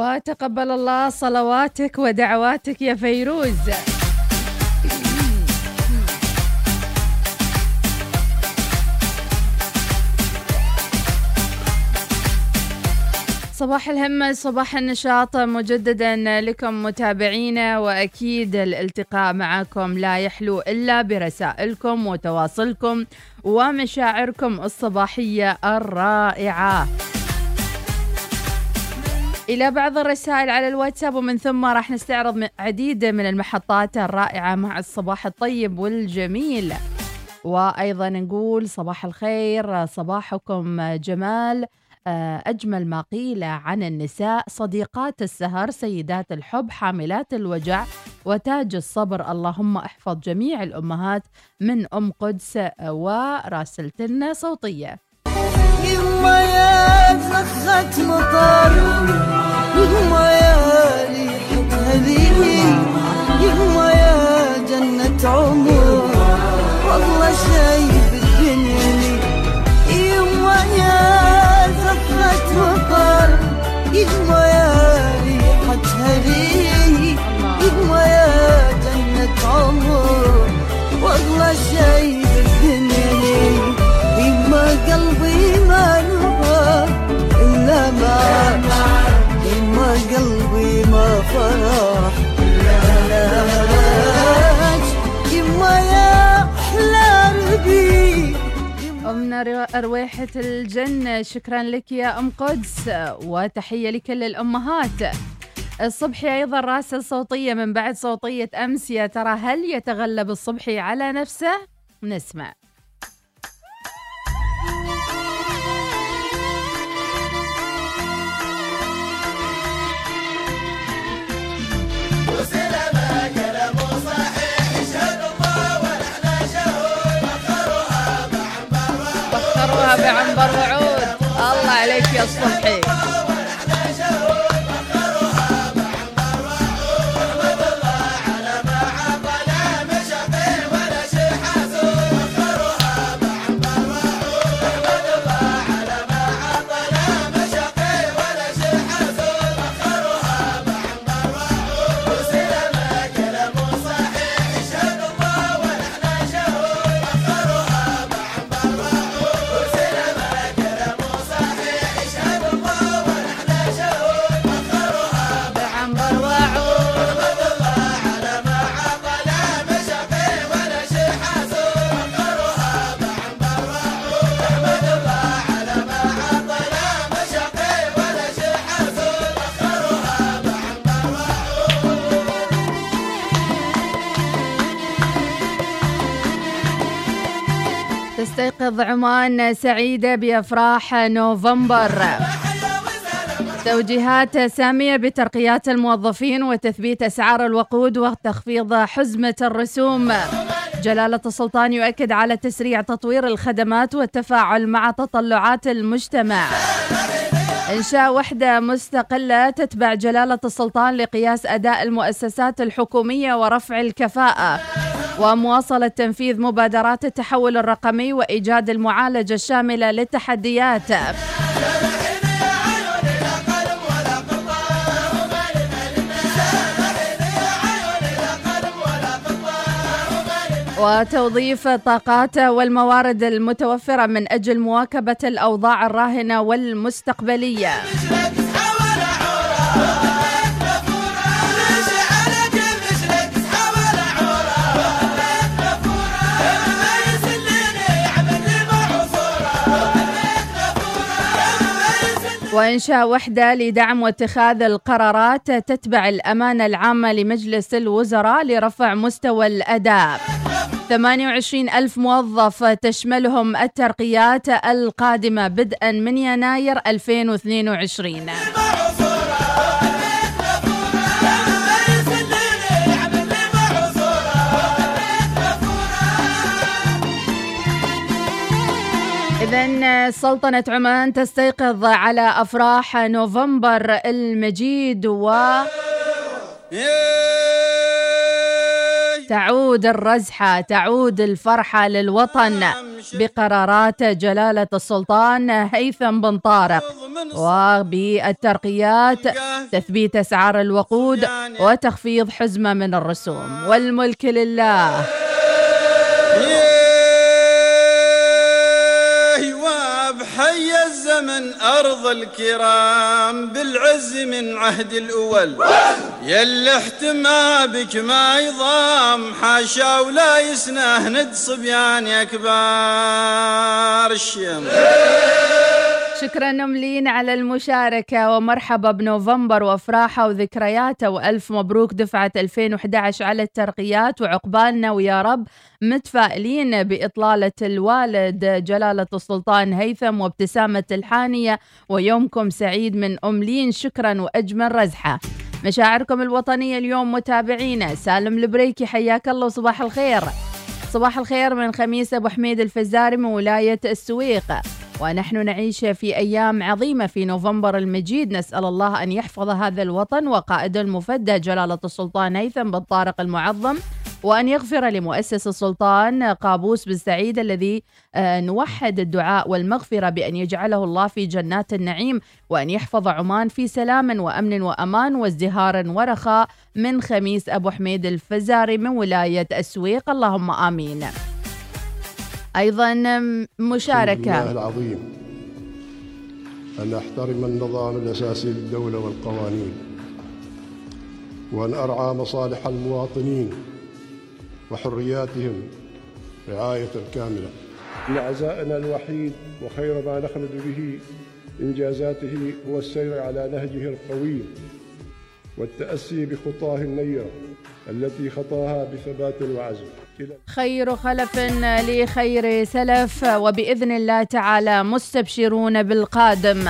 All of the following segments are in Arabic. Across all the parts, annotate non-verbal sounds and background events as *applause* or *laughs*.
وتقبل الله صلواتك ودعواتك يا فيروز. صباح الهمة صباح النشاط. مجددا لكم متابعينا وأكيد الالتقاء معكم لا يحلو إلا برسائلكم وتواصلكم ومشاعركم الصباحية الرائعة. إلى بعض الرسائل على الواتساب ومن ثم راح نستعرض عديد من المحطات الرائعة مع الصباح الطيب والجميل. وأيضا نقول صباح الخير صباحكم جمال. آه، أجمل ما قيل عن النساء صديقات السهر سيدات الحب حاملات الوجع وتاج الصبر. اللهم احفظ جميع الأمهات من أم قدس وراسلتنا صوتية. زخة مطر يما يا ريحة هذه يما يا جنة عمر. والله شي رويحة الجنة شكرا لك يا أم قدس وتحية لكل الأمهات الصبحي أيضا راسل صوتية من بعد صوتية أمس. يا ترى هل يتغلب الصبحي على نفسه؟ نسمع. بعنبر وعود. الله عليك يا الصبحي تستيقظ عمان سعيدة بأفراح نوفمبر. توجيهات سامية بترقيات الموظفين وتثبيت أسعار الوقود وتخفيض حزمة الرسوم. جلالة السلطان يؤكد على تسريع تطوير الخدمات والتفاعل مع تطلعات المجتمع. إنشاء وحدة مستقلة تتبع جلالة السلطان لقياس أداء المؤسسات الحكومية ورفع الكفاءة ومواصلة تنفيذ مبادرات التحول الرقمي وإيجاد المعالجة الشاملة للتحديات. وتوظيف الطاقات والموارد المتوفرة من أجل مواكبة الأوضاع الراهنة والمستقبلية. وإنشاء وحدة لدعم واتخاذ القرارات تتبع الأمانة العامة لمجلس الوزراء لرفع مستوى الأداء. 28 ألف موظف تشملهم الترقيات القادمة بدءا من يناير 2022 إذا سلطنة عمان تستيقظ على أفراح نوفمبر المجيد و تعود الرزحة تعود الفرحة للوطن بقرارات جلالة السلطان هيثم بن طارق وبالترقيات تثبيت أسعار الوقود وتخفيض حزمة من الرسوم والملك لله. حي الزمن أرض الكرام بالعز من عهد الأول. يلي احتمى بك ما يضام حاشا ولا يسناه ند صبيان يا كبار شكرا نملين على المشاركة ومرحبا بنوفمبر وافراحه وذكرياته وألف مبروك دفعة 2011 على الترقيات وعقبالنا ويا رب متفائلين بإطلالة الوالد جلالة السلطان هيثم وابتسامة الحانية ويومكم سعيد من أم لين شكرا وأجمل رزحة. مشاعركم الوطنية اليوم متابعينا سالم البريكي حياك الله وصباح الخير. صباح الخير من خميس أبو حميد الفزاري من ولاية السويق. ونحن نعيش في أيام عظيمة في نوفمبر المجيد. نسأل الله أن يحفظ هذا الوطن وقائد المفدى جلالة السلطان هيثم بن طارق المعظم وأن يغفر لمؤسس السلطان قابوس بن سعيد الذي آه، نوحد الدعاء والمغفرة بأن يجعله الله في جنات النعيم وأن يحفظ عمان في سلام وأمن وأمان وازدهار ورخاء من خميس أبو حميد الفزاري من ولاية السويق اللهم آمين. أيضا مشاركة. العظيم. أن أحترم النظام الأساسي للدولة والقوانين وأن أرعى مصالح المواطنين وحرياتهم رعاية كاملة إن عزائنا الوحيد وخير ما نخلد به إنجازاته هو السير على نهجه القويم والتأسي بخطاه النيرة التي خطاها بثبات وعزم خير خلف لخير سلف وبإذن الله تعالى مستبشرون بالقادم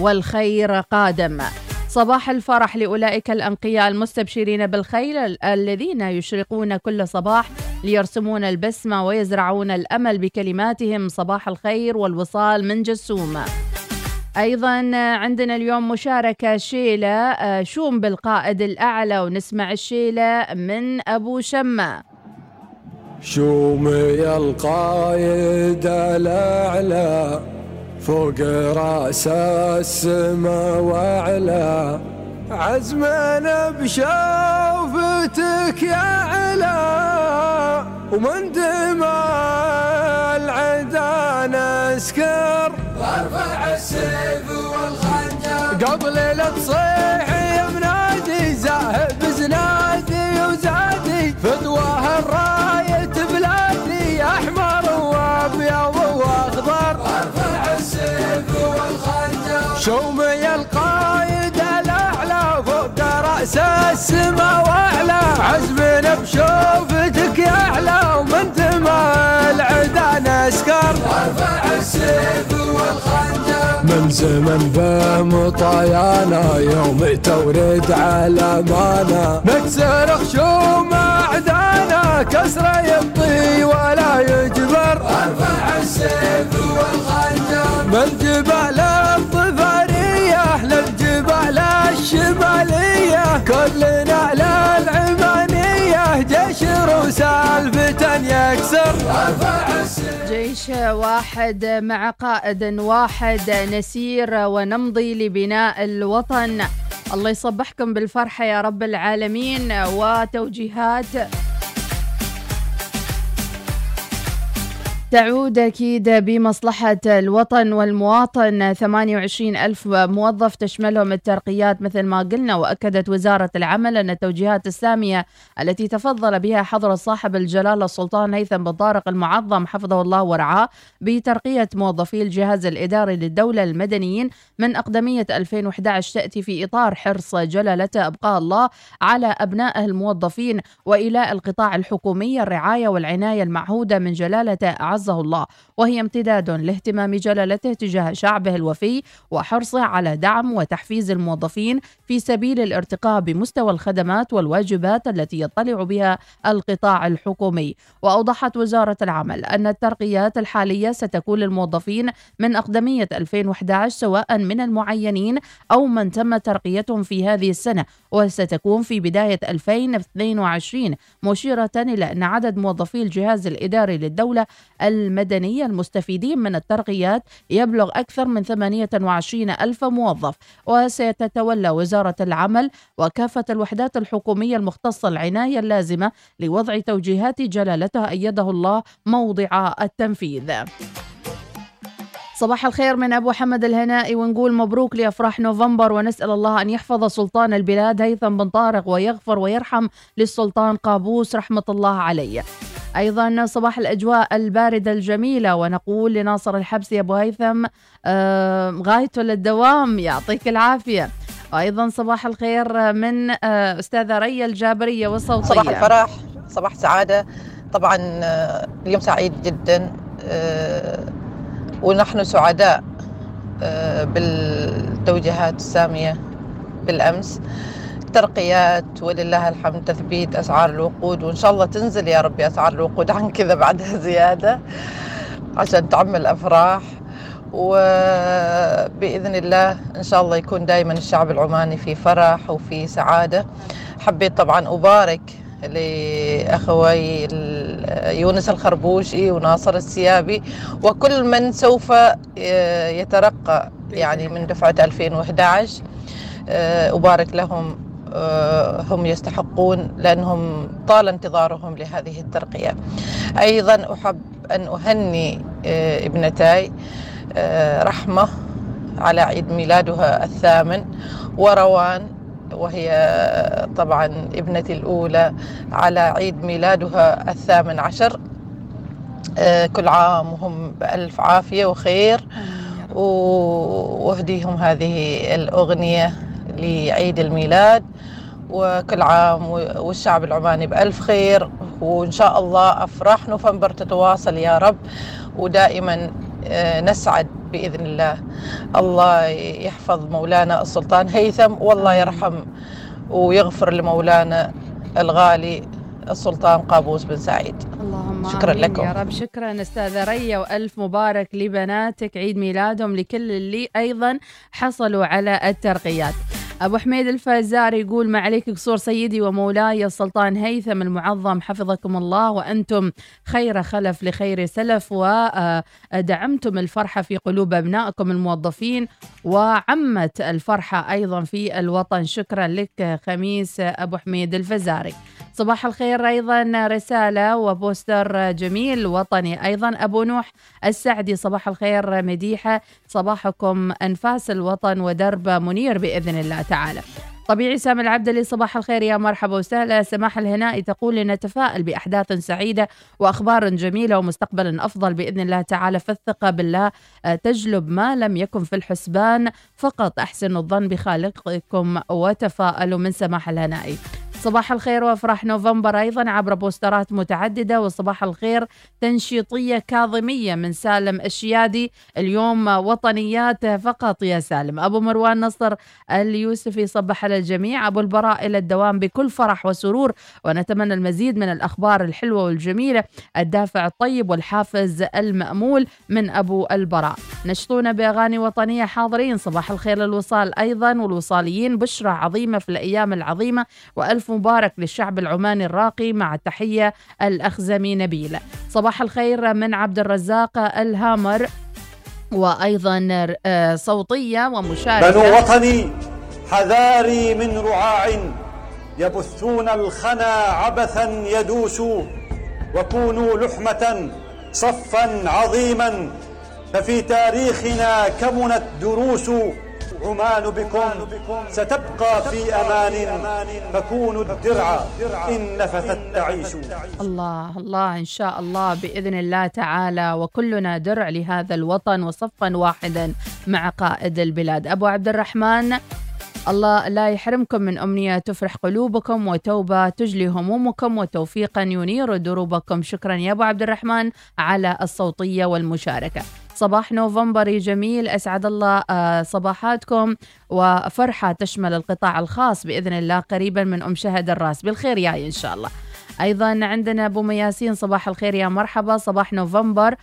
والخير قادم. صباح الفرح لأولئك الأنقياء المستبشرين بالخير الذين يشرقون كل صباح ليرسمون البسمة ويزرعون الأمل بكلماتهم. صباح الخير والوصال من جسوم. أيضا عندنا اليوم مشاركة شيلة شوم بالقائد الأعلى ونسمع الشيلة من أبو شمة. شومي القايد الأعلى فوق رأس السما وعلى عزمنا بشوفتك يا علا ومن دماء العدا نسكر وارفع السيف والخنجر. قبل لا تصيح عزمنا بشوفتك يا أعلى ومن دماء العدا نسكر وارفع السيف والخنجر من زمن بهم طيانا يوم تورد على مانا. نكسر خشوم اعدانا كسرة يبطي ولا يجبر سالفة يكسر جيش واحد مع قائد واحد نسير ونمضي لبناء الوطن. الله يصبحكم بالفرحة يا رب العالمين وتوجيهات تعود أكيد بمصلحة الوطن والمواطن. 28 ألف موظف تشملهم الترقيات مثل ما قلنا وأكدت وزارة العمل أن التوجيهات السامية التي تفضل بها حضرة صاحب الجلالة السلطان هيثم بن طارق المعظم حفظه الله ورعاه بترقية موظفي الجهاز الإداري للدولة المدنيين من أقدمية 2011 تأتي في إطار حرص جلالته أبقاء الله على أبنائه الموظفين وإيلاء القطاع الحكومي. الرعاية والعناية المعهودة من جلالته أعز أعزه الله وهي امتداد لاهتمام جلالته تجاه شعبه الوفي وحرصه على دعم وتحفيز الموظفين في سبيل الارتقاء بمستوى الخدمات والواجبات التي يطلع بها القطاع الحكومي. وأوضحت وزارة العمل أن الترقيات الحالية ستكون للموظفين من أقدمية 2011 سواء من المعينين أو من تم ترقيتهم في هذه السنة وستكون في بداية 2022 مشيرة إلى أن عدد موظفي الجهاز الإداري للدولة المدني المستفيدين من الترقيات يبلغ أكثر من 28 ألف موظف وستتولى وزارة العمل وكافة الوحدات الحكومية المختصة العناية اللازمة لوضع توجيهات جلالته أيده الله موضع التنفيذ. صباح الخير من أبو حمد الهنائي ونقول مبروك لأفراح نوفمبر ونسأل الله أن يحفظ سلطان البلاد هيثم بن طارق ويغفر ويرحم للسلطان قابوس رحمة الله عليه. أيضا صباح الأجواء الباردة الجميلة ونقول لناصر الحبسي أبو هيثم آه غايته للدوام يعطيك العافية. وأيضا صباح الخير من آه أستاذة ريا الجابرية والصوتية. صباح الفرح صباح سعادة طبعا آه، اليوم سعيد جدا ونحن سعداء بالتوجيهات السامية بالأمس. ترقيات ولله الحمد تثبيت أسعار الوقود وإن شاء الله تنزل يا ربي أسعار الوقود. عن كذا بعدها *laughs* زيادة عشان تعم الأفراح. وبإذن الله إن شاء الله يكون دائما الشعب العماني في فرح وفي سعادة. حبيت طبعا أبارك لأخوي يونس الخربوشي وناصر السيابي وكل من سوف يترقى يعني من دفعة 2011 أبارك لهم هم يستحقون لأنهم طال انتظارهم لهذه الترقية. أيضا أحب أن أهني ابنتاي رحمة على عيد ميلادها الثامن وروان وهي طبعا ابنتي الأولى على عيد ميلادها الثامن عشر. كل عام وهم بألف عافية وخير. وأهديهم هذه الأغنية. لعيد الميلاد وكل عام والشعب العماني بألف خير. وإن شاء الله أفراح نوفمبر تتواصل يا رب. ودائما نسعد بإذن الله. الله يحفظ مولانا السلطان هيثم. والله يرحم ويغفر لمولانا الغالي السلطان قابوس بن سعيد. اللهم شكرا آمين لكم. يا رب. شكرا أستاذة ريا. وألف مبارك لبناتك. عيد ميلادهم لكل اللي أيضا حصلوا على الترقيات. أبو حميد الفزاري يقول ما عليك قصور سيدي ومولاي السلطان هيثم المعظم حفظكم الله وأنتم خير خلف لخير سلف ودعمتم الفرحة في قلوب أبنائكم الموظفين وعمت الفرحة أيضا في الوطن. شكرا لك خميس أبو حميد الفزاري صباح الخير أيضا رسالة وبوستر جميل وطني أيضا أبو نوح السعدي. صباح الخير مديحة. صباحكم أنفاس الوطن ودرب منير بإذن الله تعالى. طبيعي سام العبدلي صباح الخير يا مرحبا وسهلا. سماح الهنائي تقول نتفائل بأحداث سعيدة وأخبار جميلة ومستقبل أفضل بإذن الله تعالى. فالثقة بالله تجلب ما لم يكن في الحسبان. فقط أحسنوا الظن بخالقكم وتفائلوا من سماح الهنائي. صباح الخير وافراح نوفمبر أيضا عبر بوسترات متعددة وصباح الخير تنشيطية كاظمية من سالم الشيادي. اليوم وطنيات فقط يا سالم. أبو مروان نصر اليوسفي صبح على الجميع أبو البراء إلى الدوام بكل فرح وسرور ونتمنى المزيد من الأخبار الحلوة والجميلة. الدافع الطيب والحافز المأمول من أبو البراء. نشطونا بأغاني وطنية حاضرين. صباح الخير للوصال أيضا والوصاليين بشرى عظيمة في الأيام العظيمة وألف مبارك للشعب العماني الراقي مع التحية الأخزمي نبيل. صباح الخير من عبد الرزاق الهامر وأيضا صوتية ومشاركة. بنو وطني حذاري من رعاع يبثون الخنا عبثا يدوس وكونوا لحمة صفا عظيما. ففي تاريخنا كمنت دروس عمان بكم ستبقى في أمان فكونوا الدرع إن نفثت تعيش. الله الله إن شاء الله بإذن الله تعالى وكلنا درع لهذا الوطن وصفا واحدا مع قائد البلاد. أبو عبد الرحمن الله لا يحرمكم من أمنية تفرح قلوبكم وتوبة تجلي همومكم وتوفيقا ينير دروبكم. شكرا يا أبو عبد الرحمن على الصوتية والمشاركة. صباح نوفمبري جميل. أسعد الله صباحاتكم. وفرحة تشمل القطاع الخاص بإذن الله قريبا من أم شهد الراس. بالخير ياي إن شاء الله. أيضا عندنا أبو مياسين صباح الخير يا مرحبا. صباح نوفمبر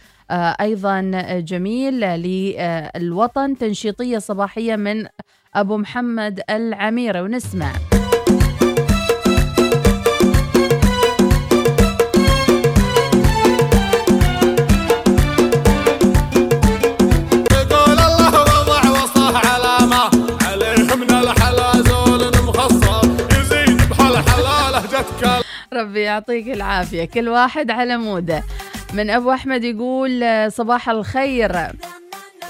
أيضا جميل للوطن. تنشيطية صباحية من أبو محمد العميرة ونسمع. ربي يعطيك العافية. كل واحد على موده. من أبو أحمد يقول صباح الخير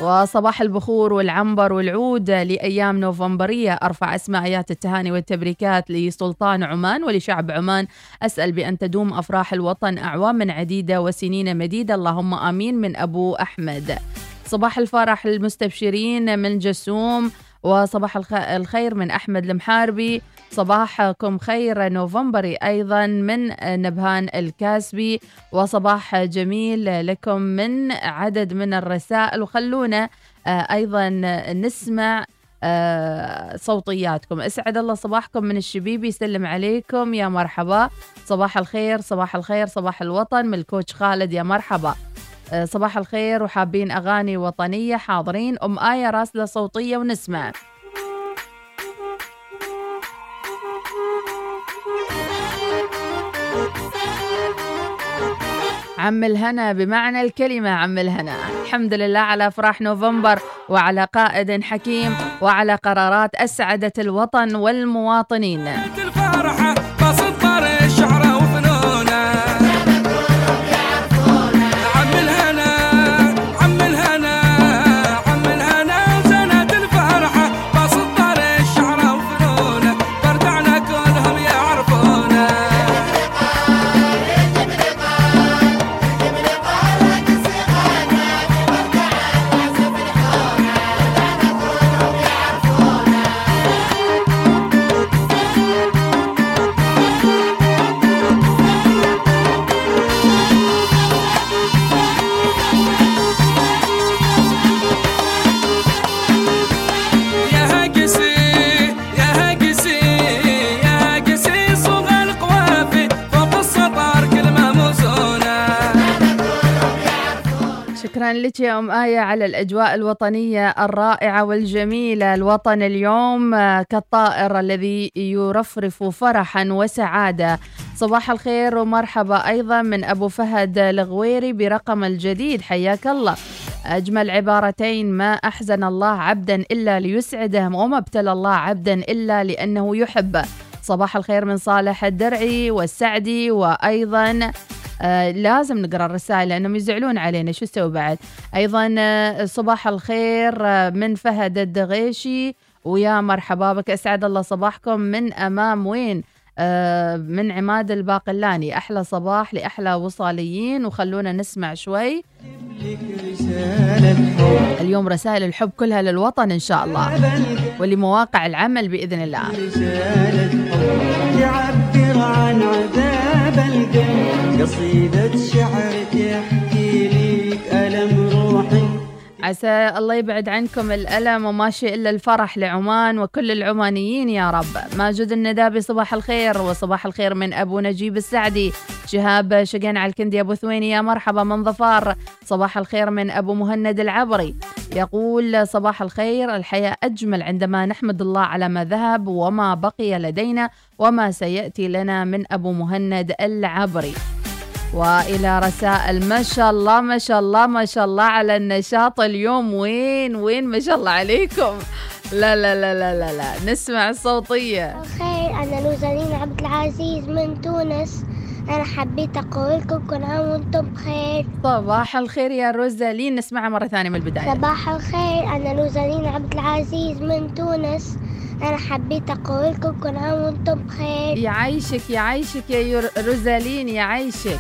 وصباح البخور والعنبر والعود لأيام نوفمبرية. أرفع أسماء آيات التهاني والتبريكات لسلطان عمان ولشعب عمان. أسأل بأن تدوم أفراح الوطن أعواما عديدة وسنين مديدة. اللهم آمين من أبو أحمد. صباح الفرح للمستبشرين من جسوم. وصباح الخير من أحمد المحاربي. صباحكم خير نوفمبري أيضا من نبهان الكاسبي. وصباح جميل لكم من عدد من الرسائل. وخلونا آه، أيضا نسمع آه، صوتياتكم. اسعد الله صباحكم من الشبيبي يسلم عليكم يا مرحبا. صباح الخير صباح الخير صباح الوطن. من الكوتش خالد يا مرحبا. آه، صباح الخير وحابين أغاني وطنية حاضرين. أم آية راسلة صوتية ونسمع. عم الهنا بمعنى الكلمة عم الهنا. الحمد لله على أفراح نوفمبر وعلى قائد حكيم وعلى قرارات أسعدت الوطن والمواطنين. لك يا أم آية على الأجواء الوطنية الرائعة والجميلة. الوطن اليوم آه، كالطائر الذي يرفرف فرحا وسعادة. صباح الخير ومرحبا أيضا من أبو فهد الغويري برقم الجديد. حياك الله. أجمل عبارتين ما أحزن الله عبدا إلا ليسعده وما ابتلى الله عبدا إلا لأنه يحبه صباح الخير من صالح الدرعي والسعدي وأيضا آه لازم نقرأ الرسائل لأنهم يزعلون علينا. شو نسوي بعد؟ أيضا آه صباح الخير آه من فهد الدغيشي. ويا مرحبا بك. أسعد الله صباحكم. من أمام وين؟ من عماد الباقلاني. أحلى صباح لأحلى وصاليين. وخلونا نسمع شوي. اليوم رسائل الحب كلها للوطن إن شاء الله. ولمواقع العمل بإذن الله. يعبر عن عذاب القلب قصيدة شعر تحكي *laughs* عسى الله يبعد عنكم الألم وما شيء إلا الفرح لعمان وكل العمانيين يا رب. ماجد الندابي صباح الخير وصباح الخير من أبو نجيب السعدي. شهاب شقين على الكندي أبو ثويني يا مرحبا من ظفار. صباح الخير من أبو مهند العبري. يقول صباح الخير الحياة أجمل عندما نحمد الله على ما ذهب وما بقي لدينا وما سيأتي لنا من أبو مهند العبري. وإلى رسائل ما شاء الله ما شاء الله ما شاء الله على النشاط اليوم. وين وين؟ ما شاء الله عليكم. لا لا لا لا لا, لا. نسمع الصوتية. الخير أنا لوزالين عبد العزيز من تونس. أنا حبيت أقول لكم كل عام وأنتم بخير. صباح الخير يا روزالين. نسمعها مرة ثانية من البداية. صباح الخير أنا لوزالين عبد العزيز من تونس. أنا حبيت أقول لكم كل عام وأنتم بخير. يعيشك يعيشك يا روزالين يعيشك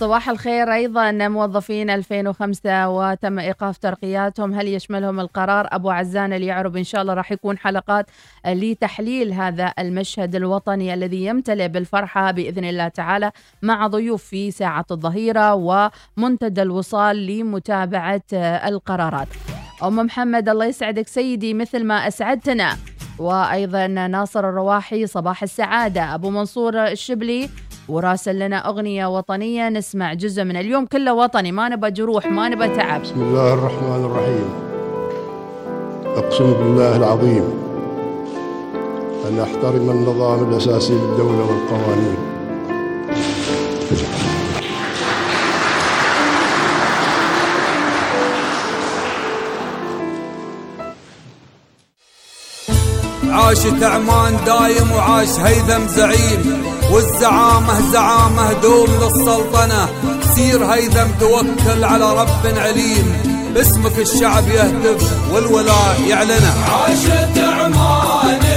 صباح الخير أيضا. موظفين 2005 وتم إيقاف ترقياتهم. هل يشملهم القرار؟ أبو عزان اليعرب إن شاء الله راح يكون حلقات لتحليل هذا المشهد الوطني الذي يمتلئ بالفرحة بإذن الله تعالى مع ضيوف في ساعة الظهيرة ومنتدى الوصال لمتابعة القرارات. أم محمد الله يسعدك. سيدي مثل ما أسعدتنا. وأيضا ناصر الرواحي صباح السعادة. أبو منصور الشبلي وراسل لنا أغنية وطنية نسمع جزء من اليوم كله وطني. ما نبى جروح ما نبى تعب. بسم الله الرحمن الرحيم. أقسم بالله العظيم أن أحترم النظام الأساسي للدولة والقوانين. عاش تعمان دايم وعاش هيثم زعيم. والزعامة زعامة دوم للسلطنة. سير هيثم توكل على رب عليم. باسمك الشعب يهتف والولاء يعلنه. عاشت عمان